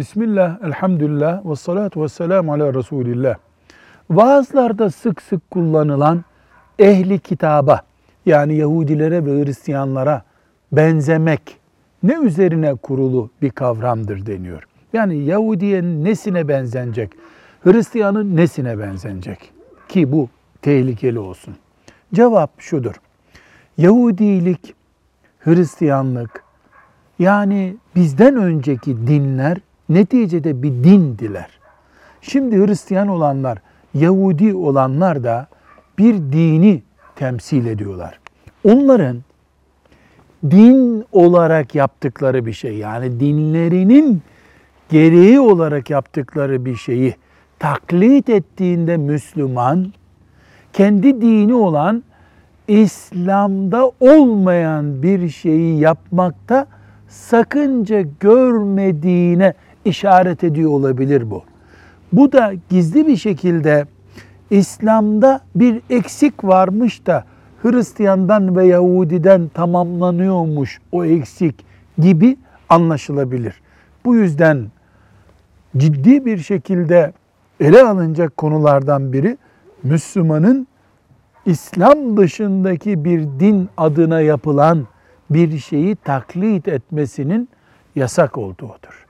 Bismillah, elhamdülillah ve salatu ve selamu ala Resulillah. Vaazlarda sık sık kullanılan ehli kitaba yani Yahudilere ve Hristiyanlara benzemek ne üzerine kurulu bir kavramdır deniyor. Yani Yahudiye nesine benzenecek, Hristiyanın nesine benzenecek ki bu tehlikeli olsun. Cevap şudur. Yahudilik, Hristiyanlık yani bizden önceki dinler neticede bir dindiler. Şimdi Hristiyan olanlar, Yahudi olanlar da bir dini temsil ediyorlar. Onların din olarak yaptıkları bir şey yani dinlerinin gereği olarak yaptıkları bir şeyi taklit ettiğinde Müslüman kendi dini olan İslam'da olmayan bir şeyi yapmakta sakınca görmediğine işaret ediyor olabilir bu. Bu da gizli bir şekilde İslam'da bir eksik varmış da Hristiyandan ve Yahudiden tamamlanıyormuş o eksik gibi anlaşılabilir. Bu yüzden ciddi bir şekilde ele alınacak konulardan biri Müslümanın İslam dışındaki bir din adına yapılan bir şeyi taklit etmesinin yasak olduğudur.